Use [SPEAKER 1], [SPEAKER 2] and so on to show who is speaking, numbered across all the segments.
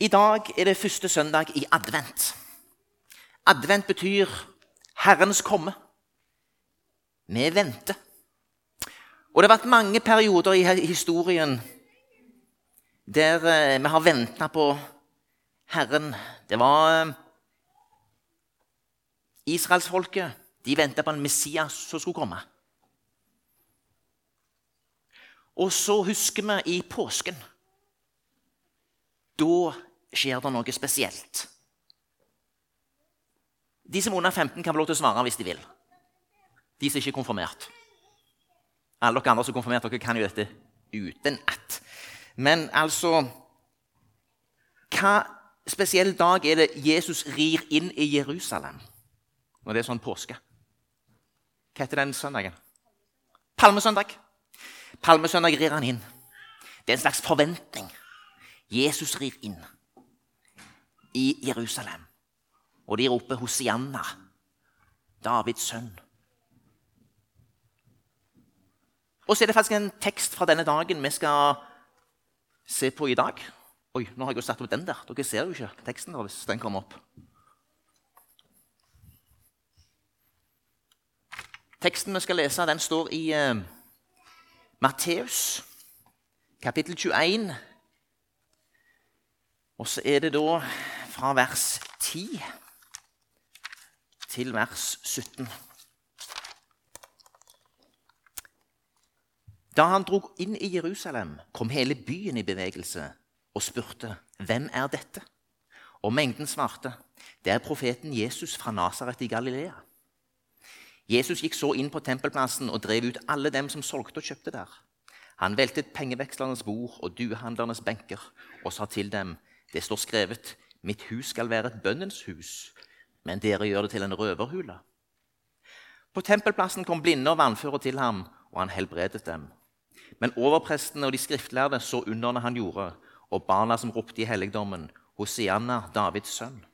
[SPEAKER 1] I dag er det første søndag i advent. Advent betyr Herrens komme. Vi venter. Og det har vært mange perioder i historien der eh, vi har venta på Herren. Det var eh, israelsfolket. De venta på en Messias som skulle komme. Og så husker vi i påsken. Da skjer det noe spesielt. De som er under 15, kan få lov til å svare hvis de vil. De som ikke er konfirmert. Alle dere andre som er konfirmert, dere kan jo dette utenat. Men altså Hva spesiell dag er det Jesus rir inn i Jerusalem når det er sånn påske? Hva heter den søndagen? Palmesøndag. Palmesøndag rir han inn. Det er en slags forventning. Jesus rir inn i Jerusalem. Og de roper 'Hosianna', Davids sønn. Og så er det faktisk en tekst fra denne dagen vi skal se på i dag. Oi, nå har jeg jo satt opp den der. Dere ser jo ikke teksten der hvis den kommer opp. Teksten vi skal lese, den står i uh, Matteus, kapittel 21. Og så er det da fra vers 10 til vers 17. Da han drog inn i Jerusalem, kom hele byen i bevegelse og spurte, 'Hvem er dette?' Og mengden svarte, 'Det er profeten Jesus fra Nasaret i Galilea.' Jesus gikk så inn på tempelplassen og drev ut alle dem som solgte og kjøpte der. Han veltet pengevekslernes bord og duehandlernes benker og sa til dem, 'Det står skrevet:" Mitt hus skal være et bønnens hus, men dere gjør det til en røverhule. På tempelplassen kom blinde og vannføre til ham, og han helbredet dem. Men overprestene og de skriftlærde så underne han gjorde, og barna som ropte i helligdommen, Hosianna, Davids sønn.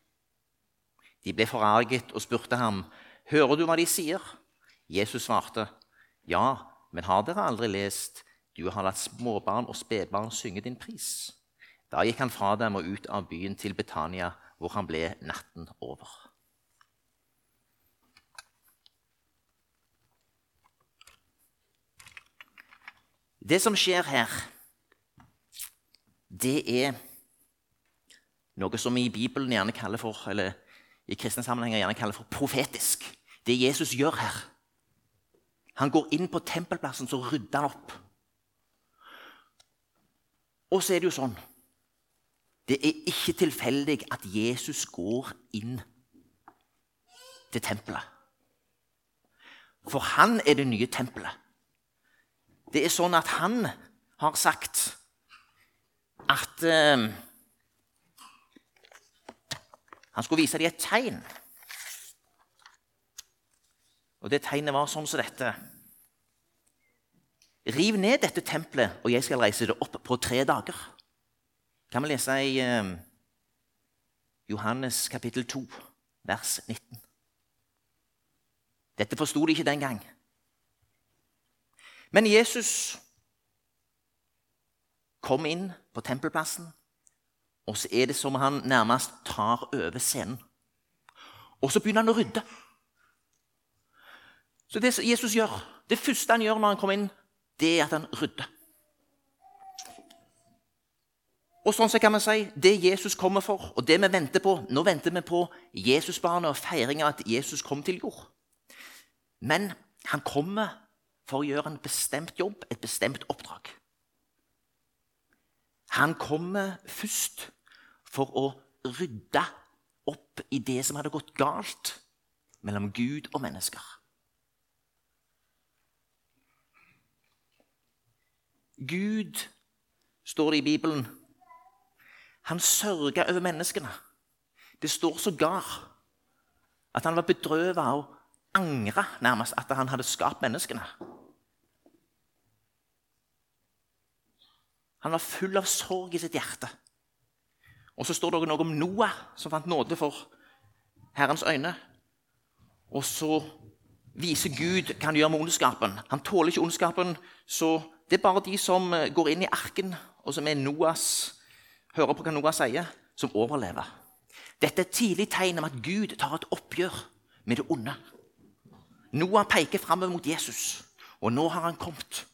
[SPEAKER 1] De ble forarget og spurte ham, Hører du hva de sier? Jesus svarte, Ja, men har dere aldri lest, du har latt småbarn og spedbarn synge din pris? Da gikk han fra dem og ut av byen til Betania, hvor han ble natten over. Det som skjer her, det er noe som i Bibelen gjerne kaller for, eller i kristne sammenhenger gjerne kaller for profetisk. Det Jesus gjør her. Han går inn på tempelplassen, så rydder han opp. Og så er det jo sånn det er ikke tilfeldig at Jesus går inn til tempelet. For han er det nye tempelet. Det er sånn at han har sagt at eh, Han skulle vise dem et tegn. Og det tegnet var sånn som dette. Riv ned dette tempelet, og jeg skal reise det opp på tre dager kan vi lese i eh, Johannes kapittel 2, vers 19. Dette forsto de ikke den gang. Men Jesus kom inn på tempelplassen, og så er det som han nærmest tar over scenen. Og så begynner han å rydde. Så det Jesus gjør, det første han gjør når han kommer inn, det er at han rydder. Og sånn så kan man si, Det Jesus kommer for, og det vi venter på Nå venter vi på Jesusbarnet og feiringa at Jesus kom til jord. Men han kommer for å gjøre en bestemt jobb, et bestemt oppdrag. Han kommer først for å rydde opp i det som hadde gått galt mellom Gud og mennesker. Gud, står det i Bibelen, han sørga over menneskene. Det står sågar at han var bedrøvet og angra nærmest at han hadde skapt menneskene. Han var full av sorg i sitt hjerte. Og så står det noe om Noah, som fant nåde for Herrens øyne. Og så viser Gud hva han gjør med ondskapen. Han tåler ikke ondskapen, så det er bare de som går inn i arken, og som er Noahs hører på hva Noah sier, som overlever. Dette er et tidlig tegn om at Gud tar et oppgjør med det onde. Noah peker framover mot Jesus, og nå har han kommet.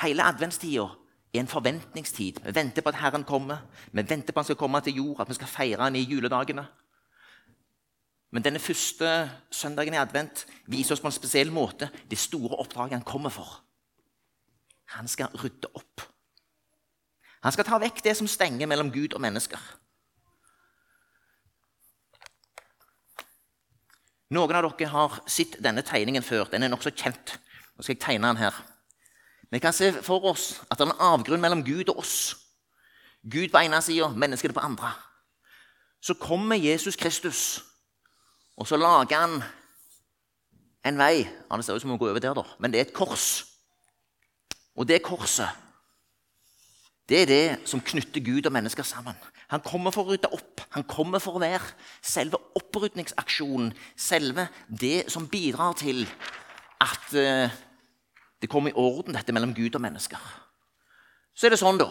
[SPEAKER 1] Hele adventstida er en forventningstid. Vi venter på at Herren kommer. Vi venter på at han skal komme til jord, at vi skal feire han i juledagene. Men denne første søndagen i advent viser oss på en spesiell måte det store oppdraget han kommer for. Han skal rydde opp. Han skal ta vekk det som stenger mellom Gud og mennesker. Noen av dere har sett denne tegningen før. Den er nokså kjent. Nå skal jeg tegne den her. Vi kan se for oss at det er en avgrunn mellom Gud og oss. Gud på ene sida, menneskene på andre. Så kommer Jesus Kristus, og så lager han en vei. Ja, det ser ut som å gå over der, da. Men det er et kors. Og det korset, det er det som knytter Gud og mennesker sammen. Han kommer for å rydde opp. Han kommer for å være selve opprydningsaksjonen. Selve det som bidrar til at uh, det kommer i orden, dette mellom Gud og mennesker. Så er det sånn, da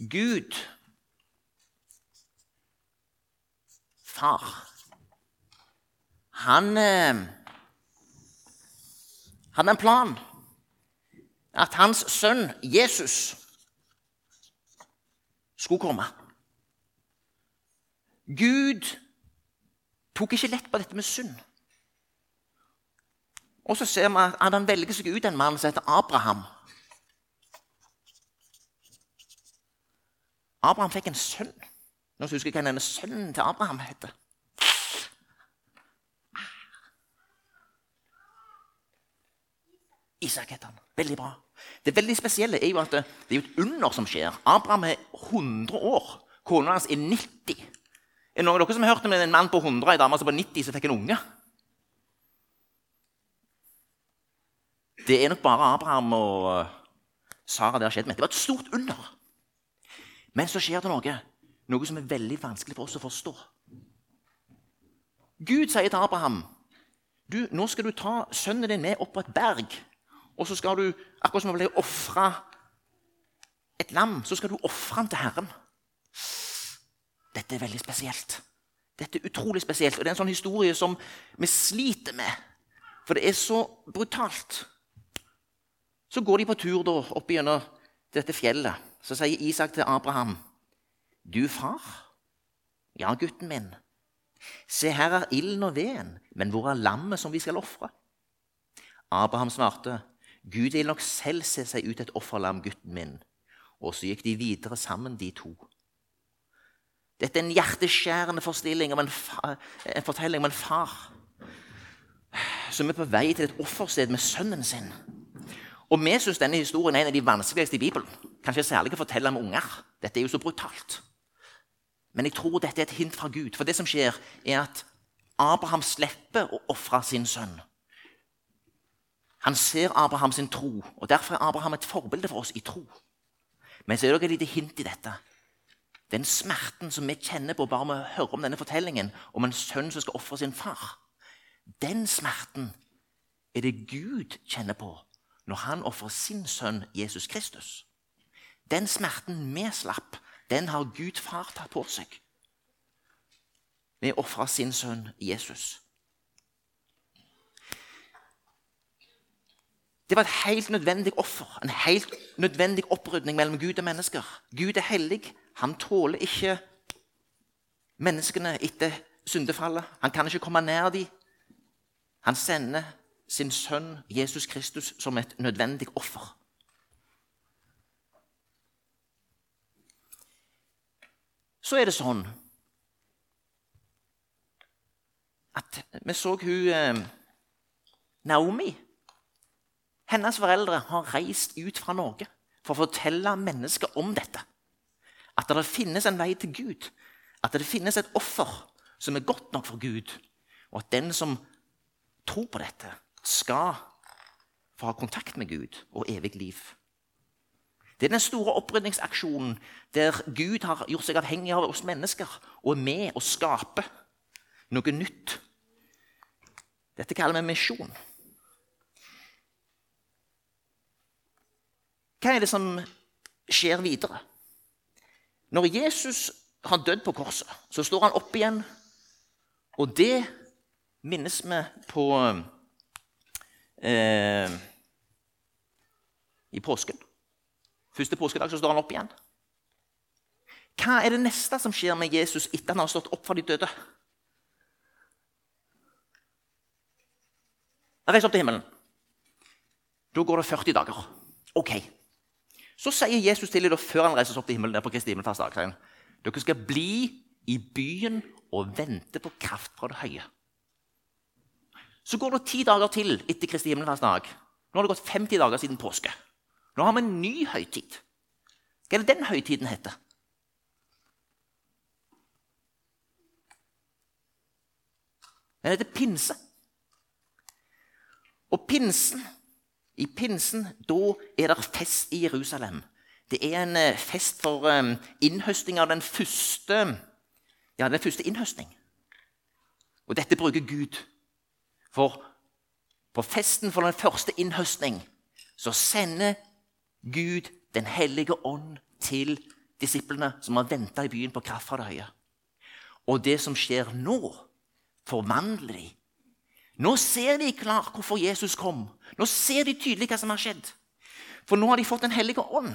[SPEAKER 1] Gud, far, han uh, hadde en plan. At hans sønn Jesus skulle komme. Gud tok ikke lett på dette med synd. Og så ser vi at han velger seg ut en mann som heter Abraham. Abraham fikk en sønn. Nå husker jeg hva denne sønnen til Abraham heter. Isak heter han. Veldig bra. Det veldig spesielle er jo at det, det er et under som skjer. Abraham er 100 år. Kona hans er 90. Er det noen av dere som har hørt om en mann på 100 og en dame som på 90 som fikk en unge? Det er nok bare Abraham og eh, Sara det har skjedd med. Det var et stort under. Men så skjer det noe, noe som er veldig vanskelig for oss å forstå. Gud sier til Abraham du, nå skal du ta sønnen din med opp på et berg. Og så skal du, akkurat som om det ble ofra et lam, så skal du ofre ham til Herren. Dette er veldig spesielt. Dette er utrolig spesielt, og det er en sånn historie som vi sliter med. For det er så brutalt. Så går de på tur da, opp gjennom dette fjellet. Så sier Isak til Abraham, 'Du far?' 'Ja, gutten min.' 'Se, her er ilden og veden, men hvor er lammet som vi skal ofre?' Abraham svarte, Gud vil nok selv se seg ut et offerlam, gutten min. Og så gikk de videre sammen, de to. Dette er en hjerteskjærende fortelling om en, en fortelling om en far som er på vei til et offersted med sønnen sin. Og Vi syns denne historien er en av de vanskeligste i Bibelen. Kanskje særlig å fortelle om unger. Dette er jo så brutalt. Men jeg tror dette er et hint fra Gud. For det som skjer, er at Abraham slipper å ofre sin sønn. Han ser Abraham sin tro, og derfor er Abraham et forbilde for oss i tro. Men så er det et lite hint i dette. Den smerten som vi kjenner på bare med å høre om denne fortellingen om en sønn som skal ofre sin far, den smerten er det Gud kjenner på når han ofrer sin sønn Jesus Kristus. Den smerten vi slapp, den har Gud far tatt på seg ved å ofre sin sønn Jesus. Det var et helt nødvendig offer, en helt nødvendig opprydning mellom Gud og mennesker. Gud er hellig. Han tåler ikke menneskene etter syndefallet. Han kan ikke komme nær dem. Han sender sin sønn Jesus Kristus som et nødvendig offer. Så er det sånn at vi så hun eh, Naomi hennes foreldre har reist ut fra Norge for å fortelle mennesker om dette. At det finnes en vei til Gud. At det finnes et offer som er godt nok for Gud. Og at den som tror på dette, skal få ha kontakt med Gud og evig liv. Det er den store opprydningsaksjonen der Gud har gjort seg avhengig av oss mennesker og er med å skape noe nytt. Dette kaller vi misjon. Hva er det som skjer videre? Når Jesus har dødd på korset, så står han opp igjen. Og det minnes vi på eh, i påsken. Første påskedag så står han opp igjen. Hva er det neste som skjer med Jesus etter han har stått opp fra de døde? Reis opp til himmelen. Da går det 40 dager. Ok. Så sier Jesus til dem før han reiser opp til himmelen der på Kristi himmelfartsdag dere skal bli i byen og vente på kraft fra det høye. Så går det ti dager til etter Kristi himmelfartsdag. Nå har det gått 50 dager siden påske. Nå har vi en ny høytid. Hva er det den høytiden heter? Den heter pinse. Og pinsen, i pinsen da er det fest i Jerusalem. Det er en eh, fest for um, innhøsting av den første, ja, den første innhøsting. Og dette bruker Gud. For på festen for den første innhøstning så sender Gud Den hellige ånd til disiplene som har venta i byen på kraft fra det høye. Og det som skjer nå, forvandler de. Nå ser de klart hvorfor Jesus kom. Nå ser de tydelig hva som har skjedd. For nå har de fått Den hellige ånd.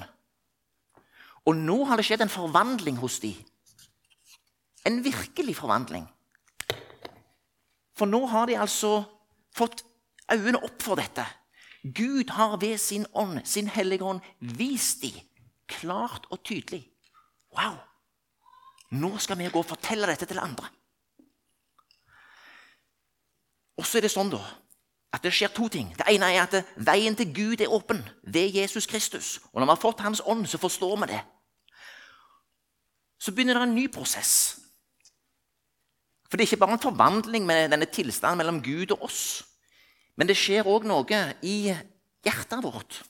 [SPEAKER 1] Og nå har det skjedd en forvandling hos dem. En virkelig forvandling. For nå har de altså fått øynene opp for dette. Gud har ved sin ånd, sin hellige ånd, vist dem klart og tydelig. Wow! Nå skal vi gå og fortelle dette til andre. Og så er det sånn da, at det skjer to ting. Det ene er at veien til Gud er åpen ved Jesus Kristus. Og når vi har fått Hans ånd, så forstår vi det. Så begynner det en ny prosess. For det er ikke bare en forvandling med denne tilstanden mellom Gud og oss. Men det skjer òg noe i hjertet vårt.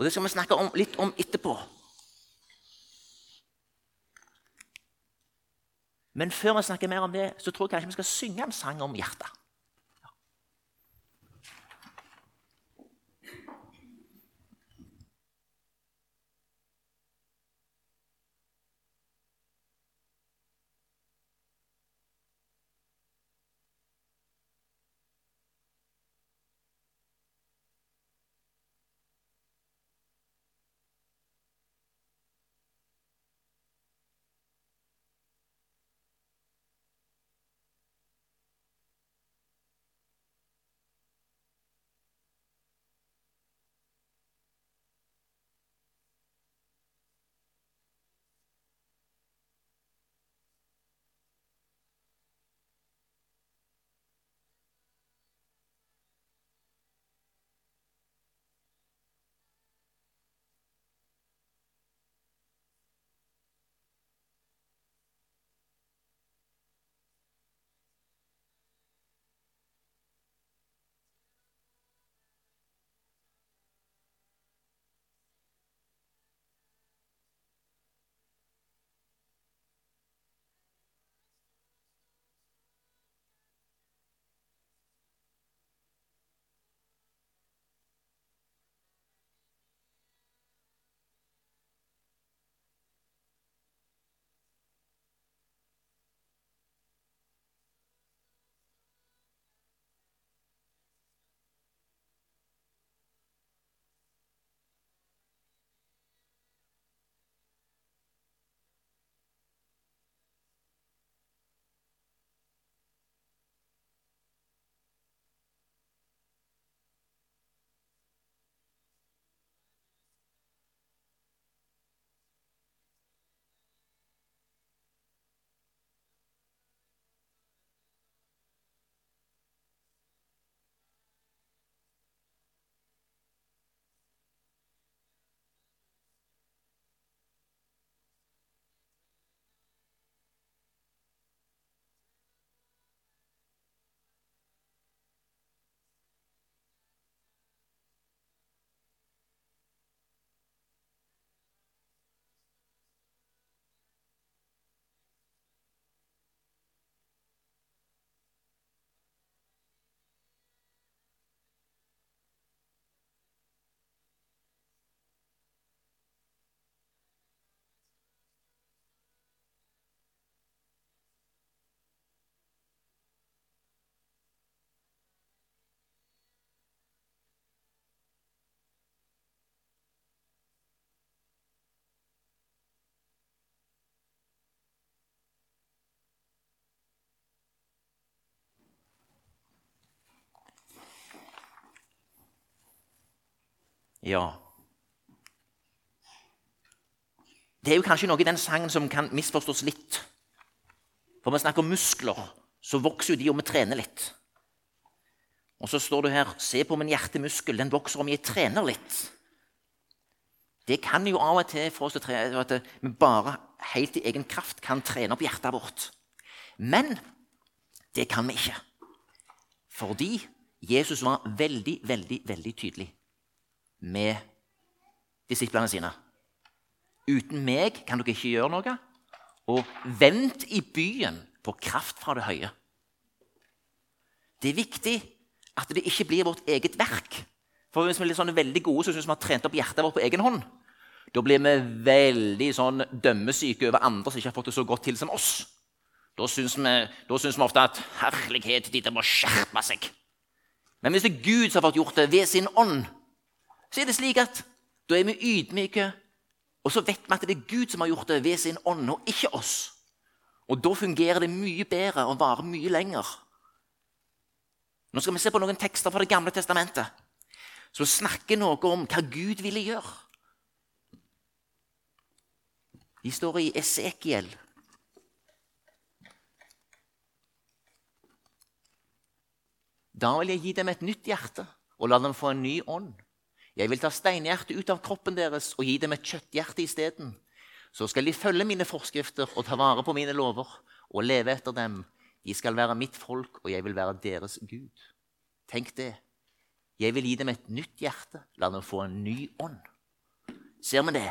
[SPEAKER 1] Og Det skal vi snakke om, litt om etterpå. Men før vi snakker mer om det, så tror jeg kanskje vi skal synge en sang om hjertet. Ja. Det er jo kanskje noe i den sangen som kan misforstås litt. For vi snakker om muskler, så vokser jo de om vi trener litt. Og så står det her Se på min hjertemuskel, den vokser om jeg trener litt. Det kan jo av og til få oss til at vi bare helt i egen kraft kan trene opp hjertet vårt. Men det kan vi ikke. Fordi Jesus var veldig, veldig, veldig tydelig med disiplene sine. Uten meg kan dere ikke gjøre noe. Og vent i byen på kraft fra det høye. Det er viktig at det ikke blir vårt eget verk. For Hvis vi er sånn veldig gode, så syns vi har trent opp hjertet vårt på egen hånd. Da blir vi veldig sånn dømmesyke over andre som ikke har fått det så godt til som oss. Da syns vi, vi, ofte at 'herlighet, de må skjerpe seg'. Men hvis det er Gud som har fått gjort det ved sin ånd, så er det slik at da er vi ydmyke, og så vet vi at det er Gud som har gjort det ved sin ånd, og ikke oss. Og da fungerer det mye bedre og varer mye lenger. Nå skal vi se på noen tekster fra Det gamle testamentet som snakker noe om hva Gud ville gjøre. De står i Esekiel. Da vil jeg gi dem et nytt hjerte og la dem få en ny ånd. Jeg vil ta steinhjertet ut av kroppen deres og gi dem et kjøtthjerte isteden. Så skal de følge mine forskrifter og ta vare på mine lover og leve etter dem. De skal være mitt folk, og jeg vil være deres Gud. Tenk det. Jeg vil gi dem et nytt hjerte, la dem få en ny ånd. Ser vi det?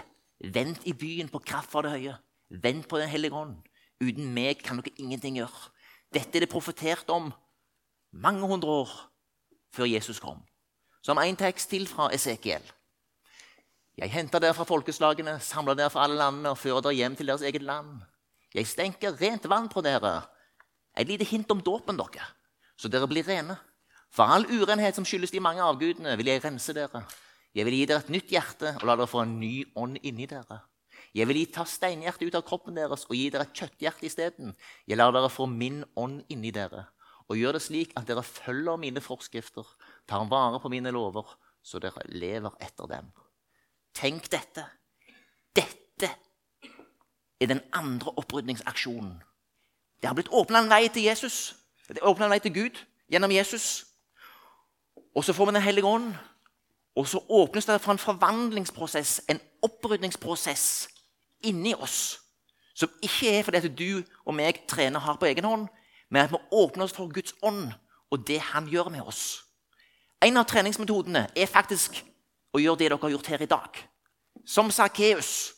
[SPEAKER 1] Vent i byen på kraft fra det høye. Vent på Den hellige ånd. Uten meg kan dere ingenting gjøre. Dette er det profetert om mange hundre år før Jesus kom. Som en tekst til fra Esekiel. Jeg henter dere fra folkeslagene, samler dere fra alle landene og fører dere hjem til deres eget land. Jeg stenker rent vann på dere. Et lite hint om dåpen dere, så dere blir rene. For all urenhet som skyldes de mange avgudene, vil jeg rense dere. Jeg vil gi dere et nytt hjerte og la dere få en ny ånd inni dere. Jeg vil ta steinhjertet ut av kroppen deres og gi dere et kjøtthjerte isteden. Jeg lar dere få min ånd inni dere og gjør det slik at dere følger mine forskrifter, tar vare på mine lover, så dere lever etter dem. Tenk dette. Dette er den andre opprydningsaksjonen. Det har blitt åpna en vei til Jesus. Det åpna en vei til Gud gjennom Jesus. Og så får vi Den hellige ånd. Og så åpnes det for en forvandlingsprosess, en opprydningsprosess, inni oss. Som ikke er fordi at du og meg trener hardt på egen hånd, men at vi åpner oss for Guds ånd og det han gjør med oss. En av treningsmetodene er faktisk å gjøre det dere har gjort her i dag. Som Sakkeus.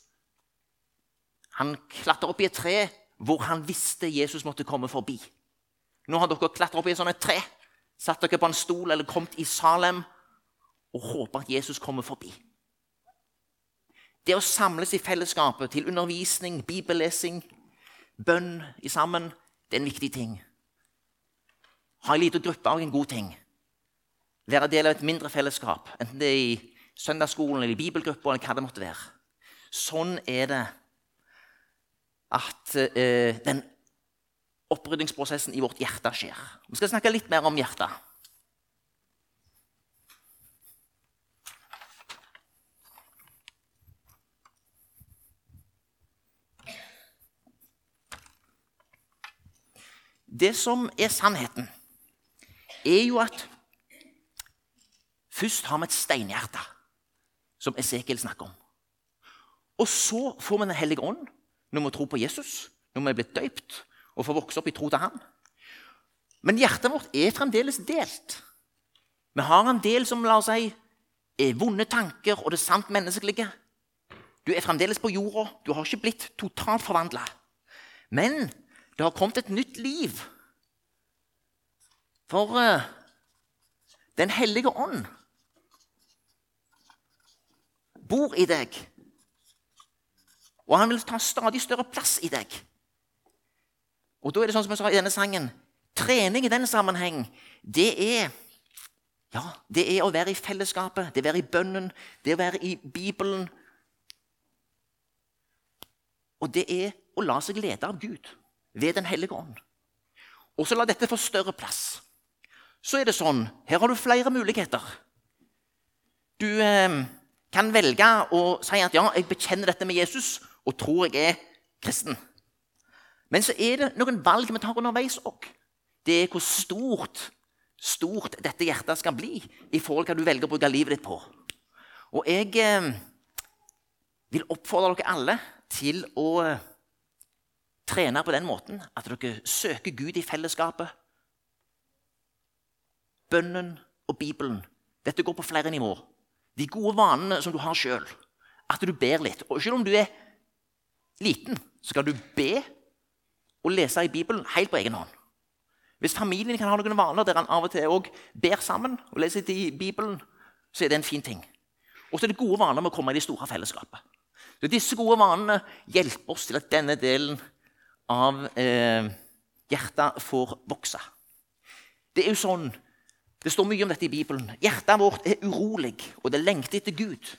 [SPEAKER 1] Han klatra opp i et tre hvor han visste Jesus måtte komme forbi. Nå har dere klatra opp i et sånt tre satt dere på en stol eller kommet i Salem og håper at Jesus kommer forbi. Det å samles i fellesskapet til undervisning, bibellesing, bønn i sammen, det er en viktig ting. Ha en liten gruppe er en god ting. Være del av et mindre fellesskap, enten det er i søndagsskolen eller i bibelgruppa eller hva det måtte være. Sånn er det at eh, den opprydningsprosessen i vårt hjerte skjer. Vi skal snakke litt mer om hjertet. Det som er sannheten, er jo at først har vi et steinhjerte, som Esekiel snakker om. Og så får vi Den hellige ånd når vi tror på Jesus, når vi er blitt døypt og får vokse opp i tro til ham. Men hjertet vårt er fremdeles delt. Vi har en del som la oss si, er vonde tanker og det sant menneskelige. Du er fremdeles på jorda. Du har ikke blitt totalt forvandla. Men det har kommet et nytt liv. For uh, Den hellige ånd bor i deg. Og han vil ta stadig større plass i deg. Og da er det sånn som jeg sa i denne sangen Trening i den sammenheng, det er ja, det er å være i fellesskapet, det er å være i bønnen, det er å være i Bibelen. Og det er å la seg lede av Gud ved Den hellige ånd. Og så la dette få større plass. Så er det sånn Her har du flere muligheter. Du, eh, kan velge å si at ja, jeg bekjenner dette med Jesus og tror jeg er kristen. Men så er det noen valg vi tar underveis òg. Det er hvor stort, stort dette hjertet skal bli i forhold til hva du velger å bruke livet ditt på. Og jeg eh, vil oppfordre dere alle til å eh, trene på den måten at dere søker Gud i fellesskapet. Bønnen og Bibelen. Dette går på flere nivåer. De gode vanene som du har sjøl. At du ber litt. Og selv om du er liten, så skal du be og lese i Bibelen helt på egen hånd. Hvis familien kan ha noen vaner der han av og til òg ber sammen og leser i Bibelen, så er det en fin ting. Og så er det gode vaner med å komme i de store fellesskapet. Så Disse gode vanene hjelper oss til at denne delen av eh, hjertet får vokse. Det er jo sånn, det står mye om dette i Bibelen. Hjertet vårt er urolig, og det lengter etter Gud.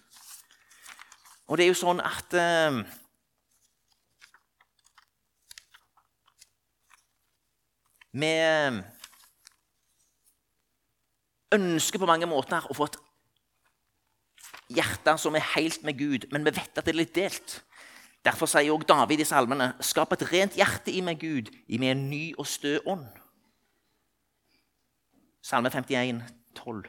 [SPEAKER 1] Og det er jo sånn at eh, Vi ønsker på mange måter å få et hjerte som er helt med Gud, men vi vet at det er litt delt. Derfor sier også David i salmene.: Skap et rent hjerte i meg, Gud, i meg en ny og stø ånd. Salme 51, 12.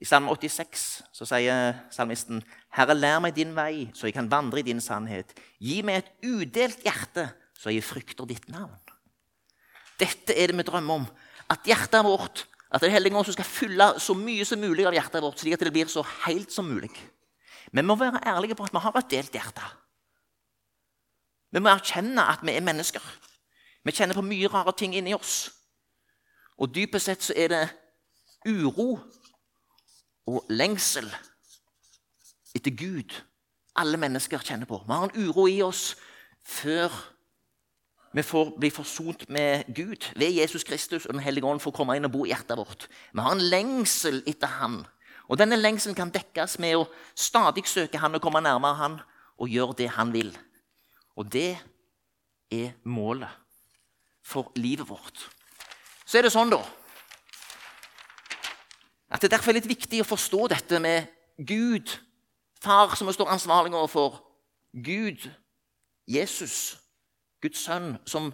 [SPEAKER 1] I Salme 86 så sier salmisten.: Herre, lær meg din vei, så jeg kan vandre i din sannhet. Gi meg et udelt hjerte, så jeg frykter ditt navn. Dette er det vi drømmer om. At hjertet vårt at Det hellige ånd skal fylle så mye som mulig av hjertet vårt, slik at det blir så helt som mulig. Men vi må være ærlige på at vi har et delt hjerte. Vi må erkjenne at vi er mennesker. Vi kjenner på mye rare ting inni oss. Og dypest sett så er det uro og lengsel etter Gud alle mennesker kjenner på. Vi har en uro i oss før vi får bli forsont med Gud ved Jesus Kristus, og Den hellige ånd får komme inn og bo i hjertet vårt. Vi har en lengsel etter Han. Og Denne lengselen kan dekkes med å stadig søke Han og komme nærmere Han og gjøre det Han vil. Og det er målet for livet vårt. Så er det sånn, da, at det derfor er litt viktig å forstå dette med Gud, Far som vi står ansvarlig overfor, Gud, Jesus Guds sønn, som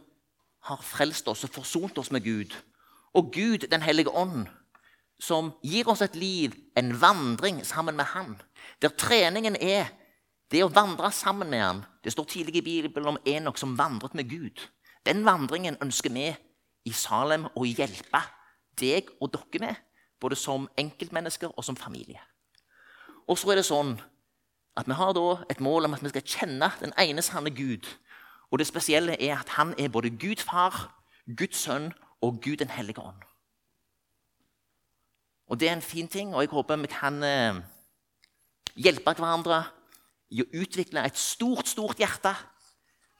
[SPEAKER 1] har frelst oss og forsont oss med Gud. Og Gud, Den hellige ånd, som gir oss et liv, en vandring sammen med Han. Der treningen er det å vandre sammen med Han. Det står tidlig i Bibelen om Enok som vandret med Gud. Den vandringen ønsker vi i Salem å hjelpe deg og dere med, både som enkeltmennesker og som familie. Og så er det sånn at vi har et mål om at vi skal kjenne den ene sanne Gud og det spesielle er at han er både Gud far, Guds sønn og Gud den hellige ånd. Og Det er en fin ting, og jeg håper vi kan eh, hjelpe hverandre i å utvikle et stort, stort hjerte,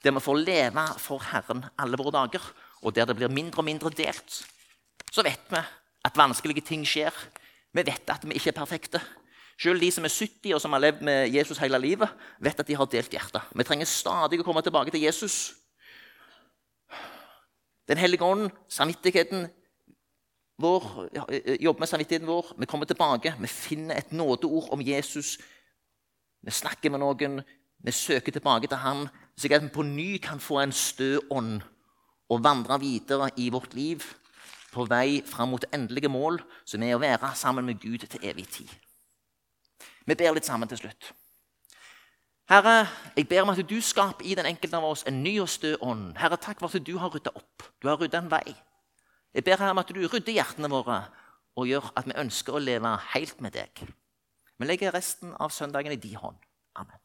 [SPEAKER 1] der vi får leve for Herren alle våre dager, og der det blir mindre og mindre delt. Så vet vi at vanskelige ting skjer. Vi vet at vi ikke er perfekte. Selv de som er 70 og som har levd med Jesus hele livet, vet at de har delt hjerte. Vi trenger stadig å komme tilbake til Jesus. Den hellige ånd, samvittigheten vår, jobber med samvittigheten vår. Vi kommer tilbake, vi finner et nådeord om Jesus. Vi snakker med noen, vi søker tilbake til Han, slik at vi på ny kan få en stø ånd og vandre videre i vårt liv på vei fram mot endelige mål, som er å være sammen med Gud til evig tid. Vi ber litt sammen til slutt. Herre, jeg ber om at du skaper i den enkelte av oss en ny og stø ånd. Herre, takk for at du har rydda opp. Du har rydda en vei. Jeg ber herre om at du rydder hjertene våre og gjør at vi ønsker å leve helt med deg. Vi legger resten av søndagen i din hånd. Amen.